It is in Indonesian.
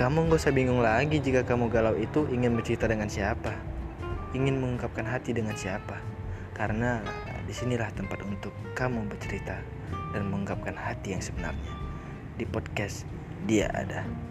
Kamu gak usah bingung lagi jika kamu galau itu ingin bercerita dengan siapa, ingin mengungkapkan hati dengan siapa, karena di sinilah tempat untuk kamu bercerita dan mengungkapkan hati yang sebenarnya. Di podcast Dia Ada.